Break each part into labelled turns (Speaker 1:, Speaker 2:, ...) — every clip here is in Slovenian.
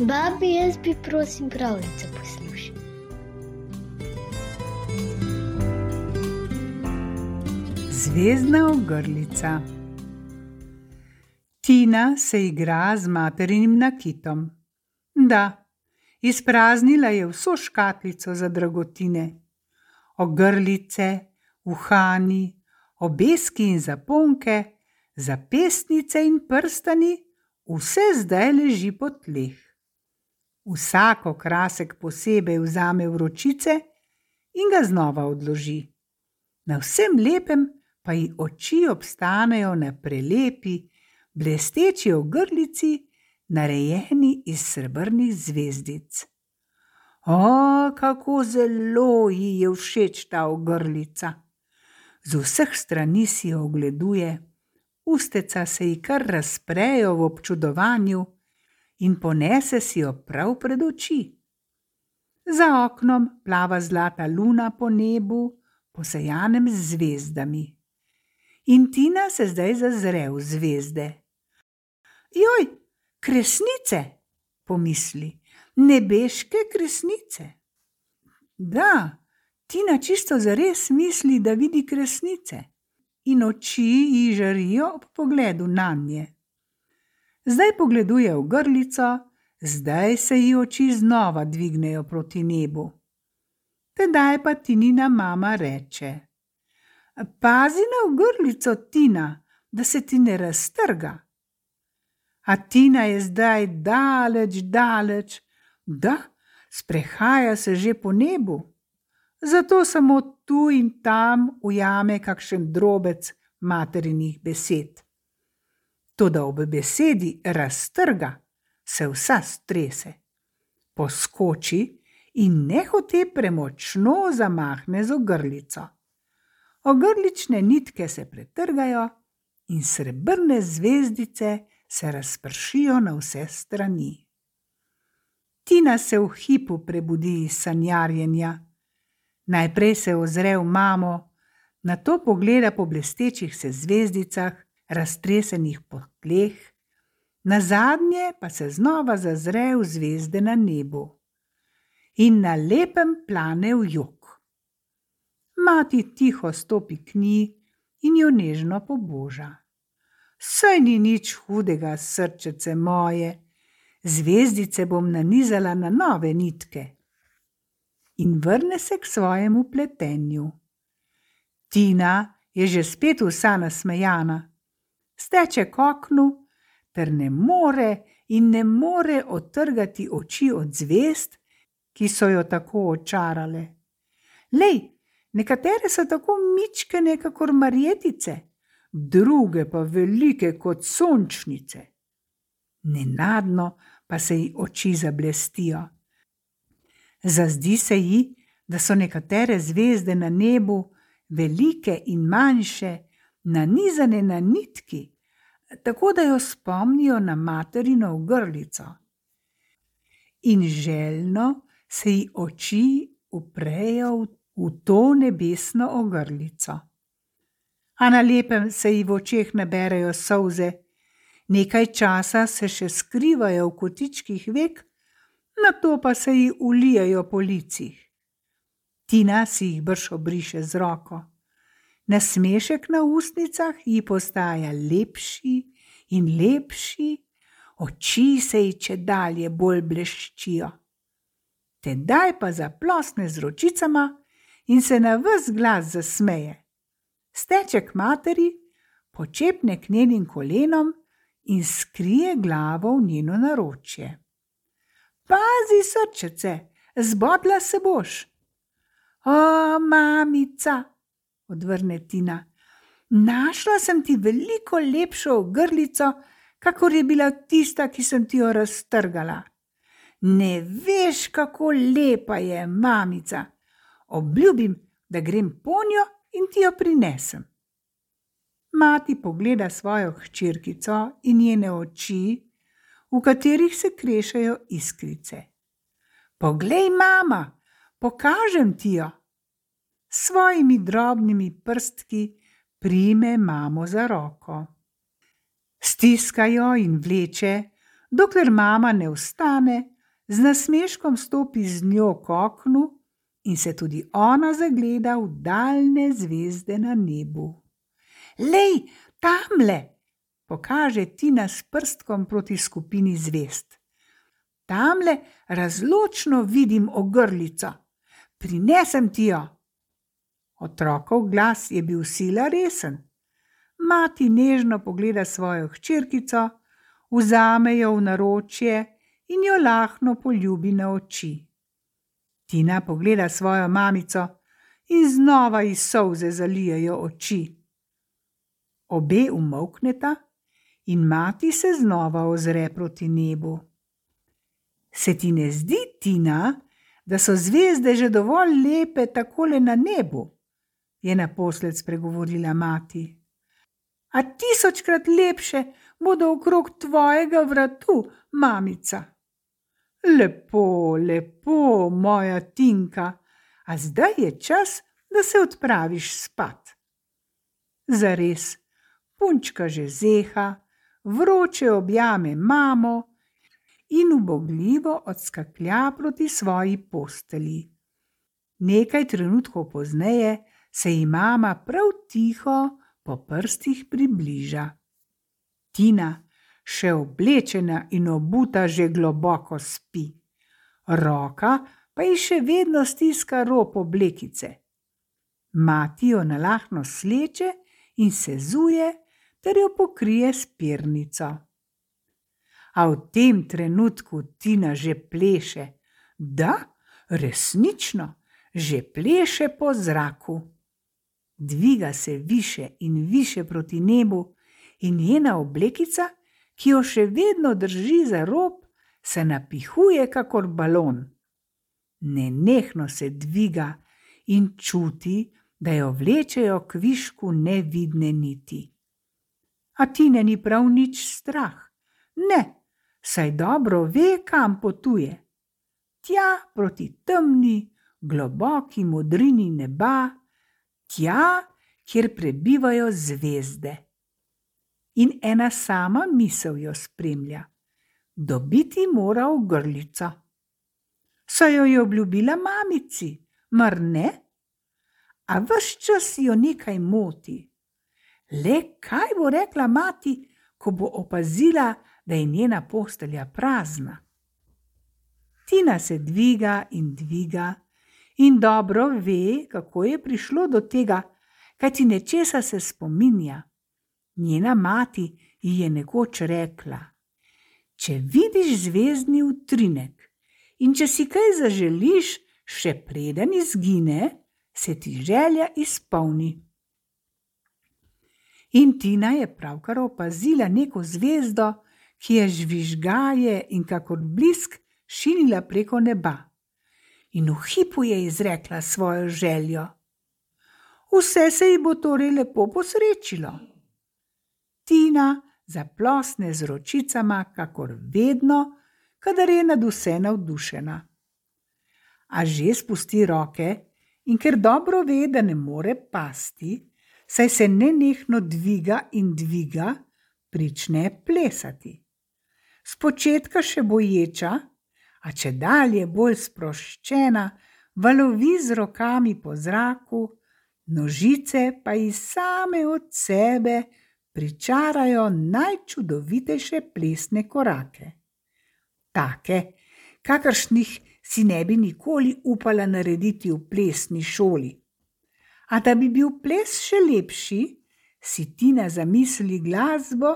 Speaker 1: Babi, jaz bi prosim pravljico poslušal.
Speaker 2: Zvezdna ogrlica. Tina se igra z materinim nakitom. Da, izpraznila je vso škatlico za dragotine. Ogrlice, uhani, obeski in zaponke, zapestnice in prstani, vse zdaj leži po tleh. Vsako krasek posebej vzame v ročice in ga znova odloži. Na vsem lepem pa ji oči obstanejo na prelepi, blesteči ogrlici, narejeni iz srebrnih zvezdic. O, kako zelo ji je všeč ta ogrlica! Z vseh strani si jo ogleduje, usteca se ji kar razprejo v občudovanju in ponese si jo prav pred oči. Za oknom plava zlata luna po nebu, posejanem z zvezdami. In Tina se zdaj zazre v zvezde. Joj, kresnice, pomisli, nebeške kresnice. Da, Tina čisto zares misli, da vidi kresnice, in oči ji žarijo ob pogledu na nje. Zdaj pogleduje v grlico, zdaj se ji oči znova dvignejo proti nebu. Tedaj pa Tinina mama reče: Pazi na grlico, Tina, da se ti ne raztrga. A Tina je zdaj daleč, daleč, da sprehaja se že po nebu. Zato samo tu in tam ujame kakšen drobec materinih besed toda ob besedi raztrga se vsa strese, poskoči in nehote premočno zamahne z ogrlico. Ogrlične nitke se pretrgajo in srebrne zvezdice se razpršijo na vse strani. Tina se v hipu prebudi iz sanjarjenja. Najprej se ozre v mamo, na to pogleda po blestečih se zvezdicah, raztresenih po tleh, na zadnje pa se znova zazre v zvezde na nebu in na lepem plane v jug. Mati tiho stopi k njej in jo nežno poboža. Saj ni nič hudega, srčece moje, zvezdice bom nanizala na nove nitke. In vrne se k svojemu pletenju. Tina je že spet vsa nasmejana steče k oknu, ter ne more in ne more odtrgati oči od zvest, ki so jo tako očarale. Lej, nekatere so tako mičkene, kakor marjetice, druge pa velike kot sončnice. Nenadno pa se ji oči zablestijo. Zazdi se ji, da so nekatere zvezde na nebu velike in manjše, nanizane na nitki, tako da jo spomnijo na materino grlico. In željno se ji oči uprejo v to nebesno ogrlico. A na lepem se ji v očeh naberejo solze, nekaj časa se še skrivajo v kotičkih vek, na to pa se ji ulijajo po licih. Tina si jih brž obriše z roko. Nasmešek na ustnicah ji postaja lepši in lepši, oči se ji če dalje bolj bleščijo. Tedaj pa zaplosne z ročicama in se na vse glas zasmeje. Steče k materi, počepne k njenim kolenom in skrije glavo v njeno naročje. Pazi, srčece, zbodla se boš. O, mamica! Odvrne Tina. Našla sem ti veliko lepšo ogrlico, kakor je bila tista, ki sem ti jo raztrgala. Ne veš, kako lepa je, mamica. Obljubim, da grem po njo in ti jo prinesem. Mati pogleda svojo hčerkico in njene oči, v katerih se krešajo iskrice. Poglej, mama, pokažem ti jo svojimi drobnimi prstki prime mamo za roko. Stiska jo in vleče, dokler mama ne vstane, z nasmeškom stopi z njo k oknu in se tudi ona zagleda v daljne zvezde na nebu. Lej, tamle, pokaže Tina s prstkom proti skupini zvest. Tamle razločno vidim ogrlico, prinesem ti jo. Otrokov glas je bil sila resen. Mati nežno pogleda svojo hčerkico, vzame jo v naročje in jo lahno poljubi na oči. Tina pogleda svojo mamico in znova iz solze zalijajo oči. Obe umokneta in mati se znova ozre proti nebu. Se ti ne zdi, Tina, da so zvezde že dovolj lepe takole na nebu? Je naposled spregovorila mati. A tisočkrat lepše bodo okrog tvojega vratu, mamica. Lepo, lepo, moja Tinka, a zdaj je čas, da se odpraviš spat. Zares, punčka že zeha, vroče objame mamo in ubogljivo odskaklja proti svoji posteli. Nekaj trenutkov pozneje se ji mama prav tiho po prstih približa. Tina, še oblečena in obuta, že globoko spi, roka pa ji še vedno stiska rob oblekice. Mati jo nalahno sleče in se zuje, ter jo pokrije s pirnico. A v tem trenutku Tina že pleše, da, resnično, že pleše po zraku dviga se više in više proti nebu, in njena oblekica, ki jo še vedno drži za rob, se napihuje kakor balon. Nenehno se dviga in čuti, da jo vlečejo k višku nevidne niti. A ti ne ni prav nič strah, ne, saj dobro ve, kam potuje. Tja proti temni, globoki modrini neba, tja, kjer prebivajo zvezde. In ena sama misel jo spremlja: dobiti mora ogrlico. Saj jo je obljubila mamici, mar ne? A vse čas jo nekaj moti. Le kaj bo rekla mati, ko bo opazila, da je njena postelja prazna? Tina se dviga in dviga in dobro ve, kako je prišlo do tega, kaj ti nečesa se spominja. Njena mati ji je nekoč rekla: Če vidiš zvezdni utrinek in če si kaj zaželiš, še preden izgine, se ti želja izpolni. In Tina je pravkar opazila neko zvezdo, ki je žvižgaje in kakor blisk šinila preko neba in v hipu je izrekla svojo željo. Vse se ji bo torej lepo posrečilo. Tina zaplosne z ročicama, kakor vedno, kadar je nad vse navdušena. A že spusti roke in ker dobro ve, da ne more pasti, saj se nenehno dviga in dviga, prične plesati. Spočetka še boječa, a če dalje bolj sproščena, valovi z rokami po zraku, nožice pa ji same od sebe pričarajo najčudovitejše plesne korake. Take, kakršnih si ne bi nikoli upala narediti v plesni šoli. A da bi bil ples še lepši, si Tina zamisli glasbo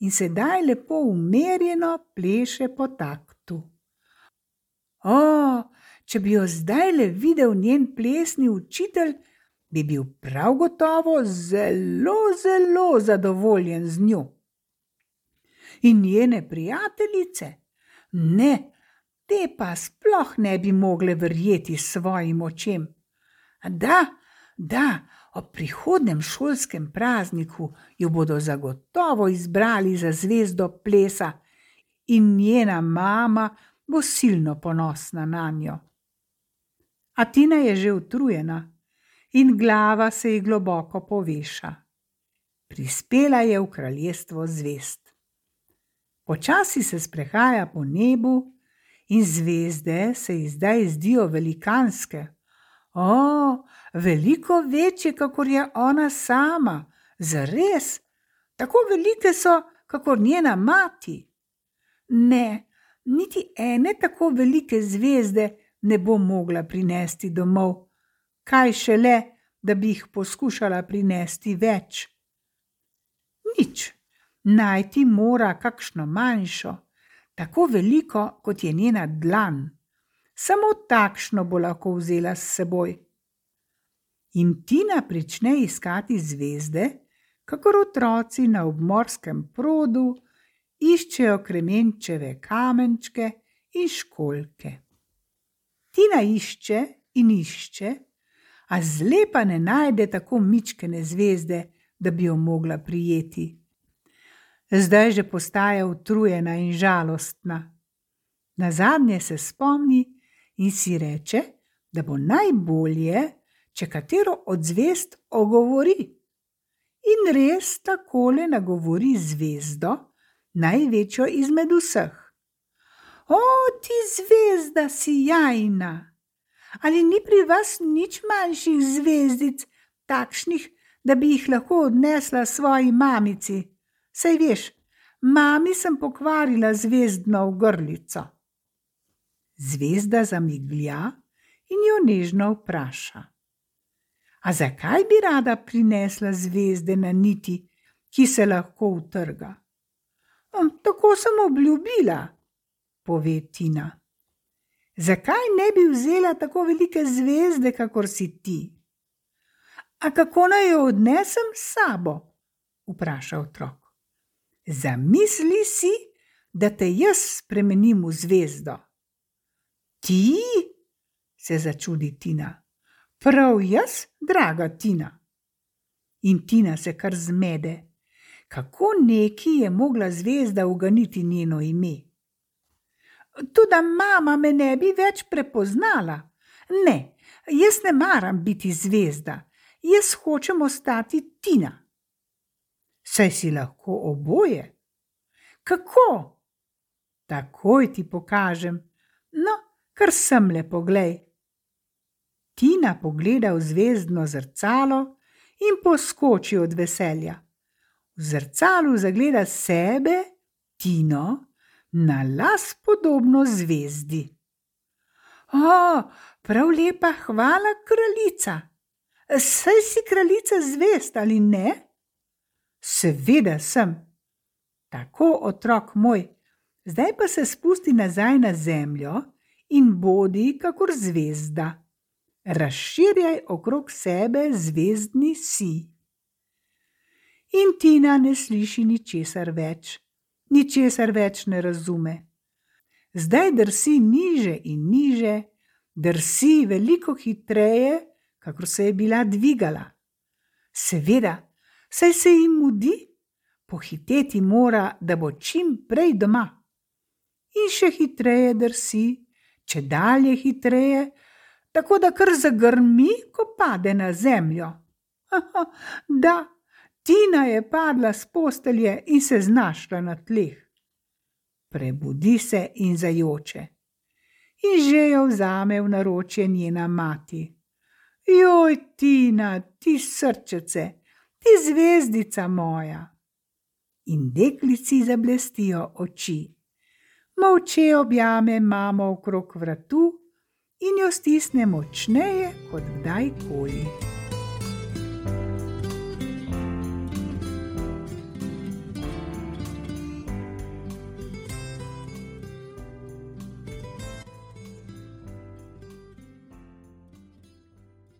Speaker 2: in sedaj lepo umerjeno pleše po taktu. O, če bi jo zdaj le videl njen plesni učitelj, bi bil prav gotovo zelo, zelo zadovoljen z njo. In njene prijateljice? Ne, te pa sploh ne bi mogle verjeti svojim očem. Da, da, ob prihodnem šolskem prazniku jo bodo zagotovo izbrali za zvezdo plesa in njena mama bo silno ponosna na njo. A Tina je že utrujena in glava se ji globoko poveša. Prispela je v kraljestvo zvest. Počasi se sprehaja po nebu in zvezde se ji zdaj zdijo velikanske. O, veliko večje, kakor je ona sama, zares, tako velike so, kakor njena mati. Ne, niti ene tako velike zvezde ne bo mogla prinesti domov, kaj šele, da bi jih poskušala prinesti več. Nič, najti mora kakšno manjšo, tako veliko, kot je njena dlan. Samo takšno bo lahko vzela s seboj. In Tina prične iskati zvezde, kakor otroci na obmorskem produ iščejo kremenčeve kamenčke in školke. Tina išče in išče, a zlepa ne najde tako mičkene zvezde, da bi jo mogla prijeti. Zdaj že postaja utrujena in žalostna. Na zadnje se spomni in si reče, da bo najbolje, če katero od zvest ogovori. In res takole nagovori zvezdo, največjo izmed vseh. O, ti zvezda si jajna! Ali ni pri vas nič manjših zvezdic, takšnih, da bi jih lahko odnesla svoji mamici? Sej veš, mami sem pokvarila zvezdno ogrlico. Zvezda zamiglja in jo nežno vpraša. A zakaj bi rada prinesla zvezde na niti, ki se lahko utrga? Tako sem obljubila, pove Tina. Zakaj ne bi vzela tako velike zvezde, kakor si ti? A kako naj jo odnesem s sabo? vpraša otrok. Zamisli si, da te jaz spremenim v zvezdo. Ti? se začudi Tina. Prav jaz, draga Tina. In Tina se kar zmede. Kako neki je mogla zvezda uganiti njeno ime? Tudi mama me ne bi več prepoznala. Ne, jaz ne maram biti zvezda, jaz hočem ostati Tina. Saj si lahko oboje. Kako? Takoj ti pokažem. No, kar sem le poglej. Tina pogleda v zvezdno zrcalo in poskoči od veselja. V zrcalu zagleda sebe, Tino, na las podobno zvezdi. O, prav lepa, hvala, kraljica. Saj si kraljica zvest ali ne? Seveda sem. Tako, otrok moj, zdaj pa se spusti nazaj na zemljo in bodi kakor zvezda. Razširjaj okrog sebe zvezdni si. In Tina ne sliši ničesar več ničesar več ne razume. Zdaj drsi niže in niže, drsi veliko hitreje, kakor se je bila dvigala. Seveda, saj se jim mudi, pohiteti mora, da bo čim prej doma. In še hitreje drsi, če dalje hitreje, tako da kar zagrmi, ko pade na zemljo. Da, Tina je padla z postelje in se znašla na tleh. Prebudi se in zajoče. In že jo vzame v naročje njena mati. Joj, Tina, ti srčece, ti zvezdica moja. In deklici zablestijo oči. Molče objame mamo okrog vratu in jo stisne močneje kot kdajkoli.